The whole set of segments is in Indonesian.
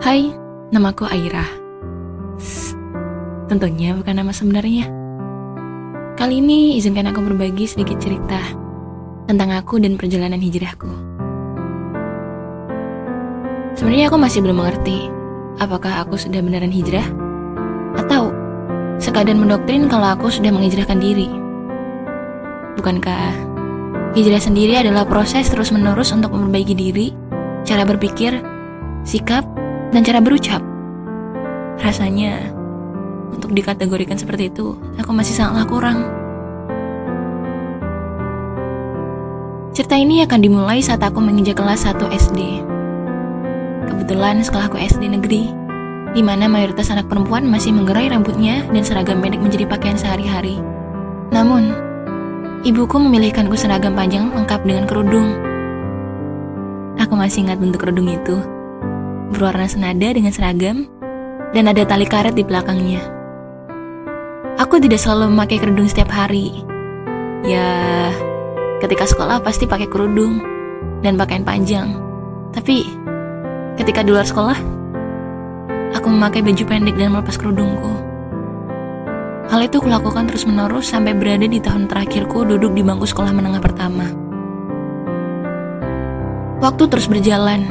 Hai, namaku Aira. Tentunya bukan nama sebenarnya. Kali ini izinkan aku berbagi sedikit cerita tentang aku dan perjalanan hijrahku. Sebenarnya aku masih belum mengerti apakah aku sudah beneran hijrah atau sekadar mendoktrin kalau aku sudah menghijrahkan diri. Bukankah hijrah sendiri adalah proses terus-menerus untuk memperbaiki diri, cara berpikir, sikap, dan cara berucap. Rasanya, untuk dikategorikan seperti itu, aku masih sangatlah kurang. Cerita ini akan dimulai saat aku menginjak kelas 1 SD. Kebetulan sekolahku SD negeri, di mana mayoritas anak perempuan masih menggerai rambutnya dan seragam pendek menjadi pakaian sehari-hari. Namun, ibuku memilihkanku seragam panjang lengkap dengan kerudung. Aku masih ingat bentuk kerudung itu berwarna senada dengan seragam, dan ada tali karet di belakangnya. Aku tidak selalu memakai kerudung setiap hari. Ya, ketika sekolah pasti pakai kerudung dan pakaian panjang. Tapi, ketika di luar sekolah, aku memakai baju pendek dan melepas kerudungku. Hal itu kulakukan terus-menerus sampai berada di tahun terakhirku duduk di bangku sekolah menengah pertama. Waktu terus berjalan,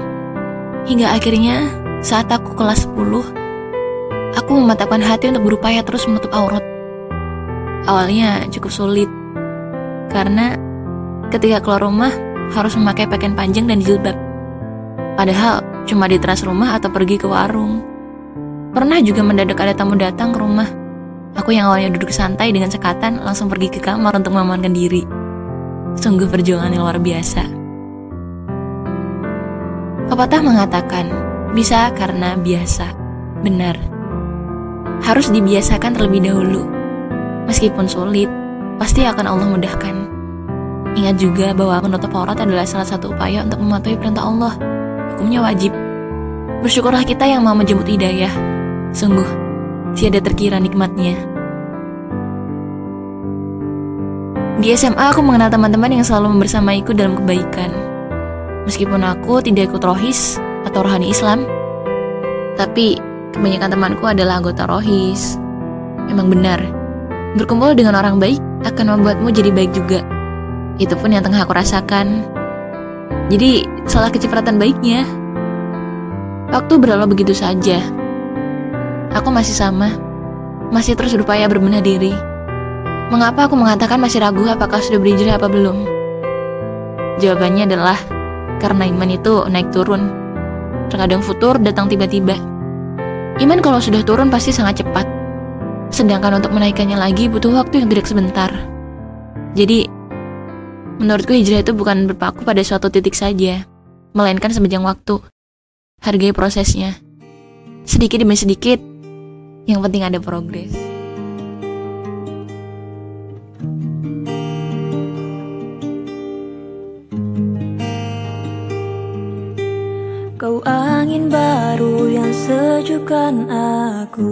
Hingga akhirnya saat aku kelas 10, aku mematapkan hati untuk berupaya terus menutup aurat. Awalnya cukup sulit, karena ketika keluar rumah harus memakai pakaian panjang dan jilbab. Padahal cuma di teras rumah atau pergi ke warung. Pernah juga mendadak ada tamu datang ke rumah. Aku yang awalnya duduk santai dengan sekatan langsung pergi ke kamar untuk memankan diri. Sungguh perjuangan yang luar biasa. Pepatah mengatakan, bisa karena biasa. Benar. Harus dibiasakan terlebih dahulu. Meskipun sulit, pasti akan Allah mudahkan. Ingat juga bahwa menutup aurat adalah salah satu upaya untuk mematuhi perintah Allah. Hukumnya wajib. Bersyukurlah kita yang mau menjemput hidayah. Sungguh, tiada terkira nikmatnya. Di SMA aku mengenal teman-teman yang selalu membersamaiku dalam kebaikan. Meskipun aku tidak ikut rohis atau rohani Islam, tapi kebanyakan temanku adalah anggota rohis. Memang benar, berkumpul dengan orang baik akan membuatmu jadi baik juga. Itu pun yang tengah aku rasakan. Jadi, salah kecipratan baiknya. Waktu berlalu begitu saja. Aku masih sama, masih terus berupaya berbenah diri. Mengapa aku mengatakan masih ragu apakah sudah berhijrah apa belum? Jawabannya adalah karena iman itu naik turun. Terkadang futur datang tiba-tiba. Iman kalau sudah turun pasti sangat cepat. Sedangkan untuk menaikkannya lagi butuh waktu yang tidak sebentar. Jadi, menurutku hijrah itu bukan berpaku pada suatu titik saja, melainkan sepanjang waktu. Hargai prosesnya. Sedikit demi sedikit, yang penting ada progres. Kau angin baru yang sejukkan aku.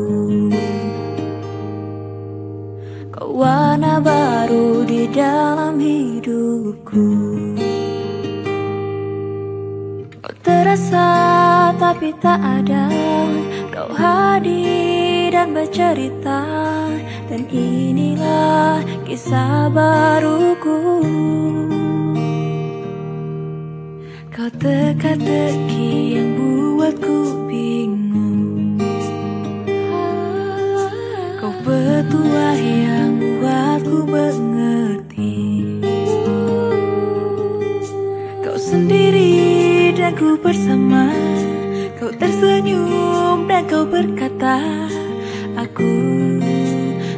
Kau warna baru di dalam hidupku. Kau terasa tapi tak ada. Kau hadir dan bercerita. Dan inilah kisah baruku Kau teka-teki yang buatku bingung. Kau petua yang buatku mengerti. Kau sendiri dan ku bersama. Kau tersenyum dan kau berkata Aku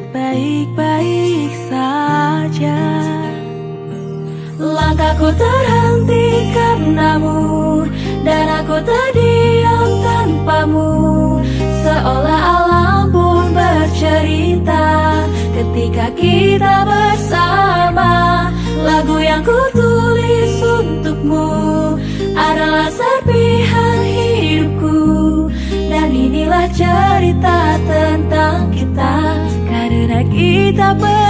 baik-baik saja Mataku terhenti karenamu Dan aku terdiam tanpamu. Seolah alam pun bercerita Ketika kita bersama Lagu yang ku tulis untukmu Adalah serpihan hidupku. Dan inilah cerita tentang kita Karena kita bersama